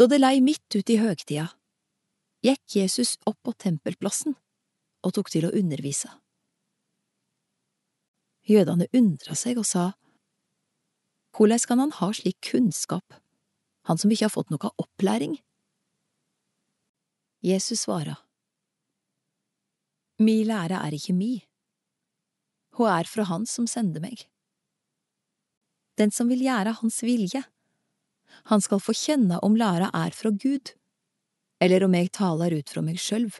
Da det lei midt ut i høgtida, gikk Jesus opp på tempelplassen og tok til å undervise. Jødene undra seg og sa, Hvordan kan han ha slik kunnskap, han som ikke har fått noe opplæring? Jesus svara, Mi lære er ikke mi, hun er fra Han som sender meg. Den som vil gjøre Hans vilje, han skal få kjenne om læra er fra Gud, eller om jeg taler ut fra meg sjølv.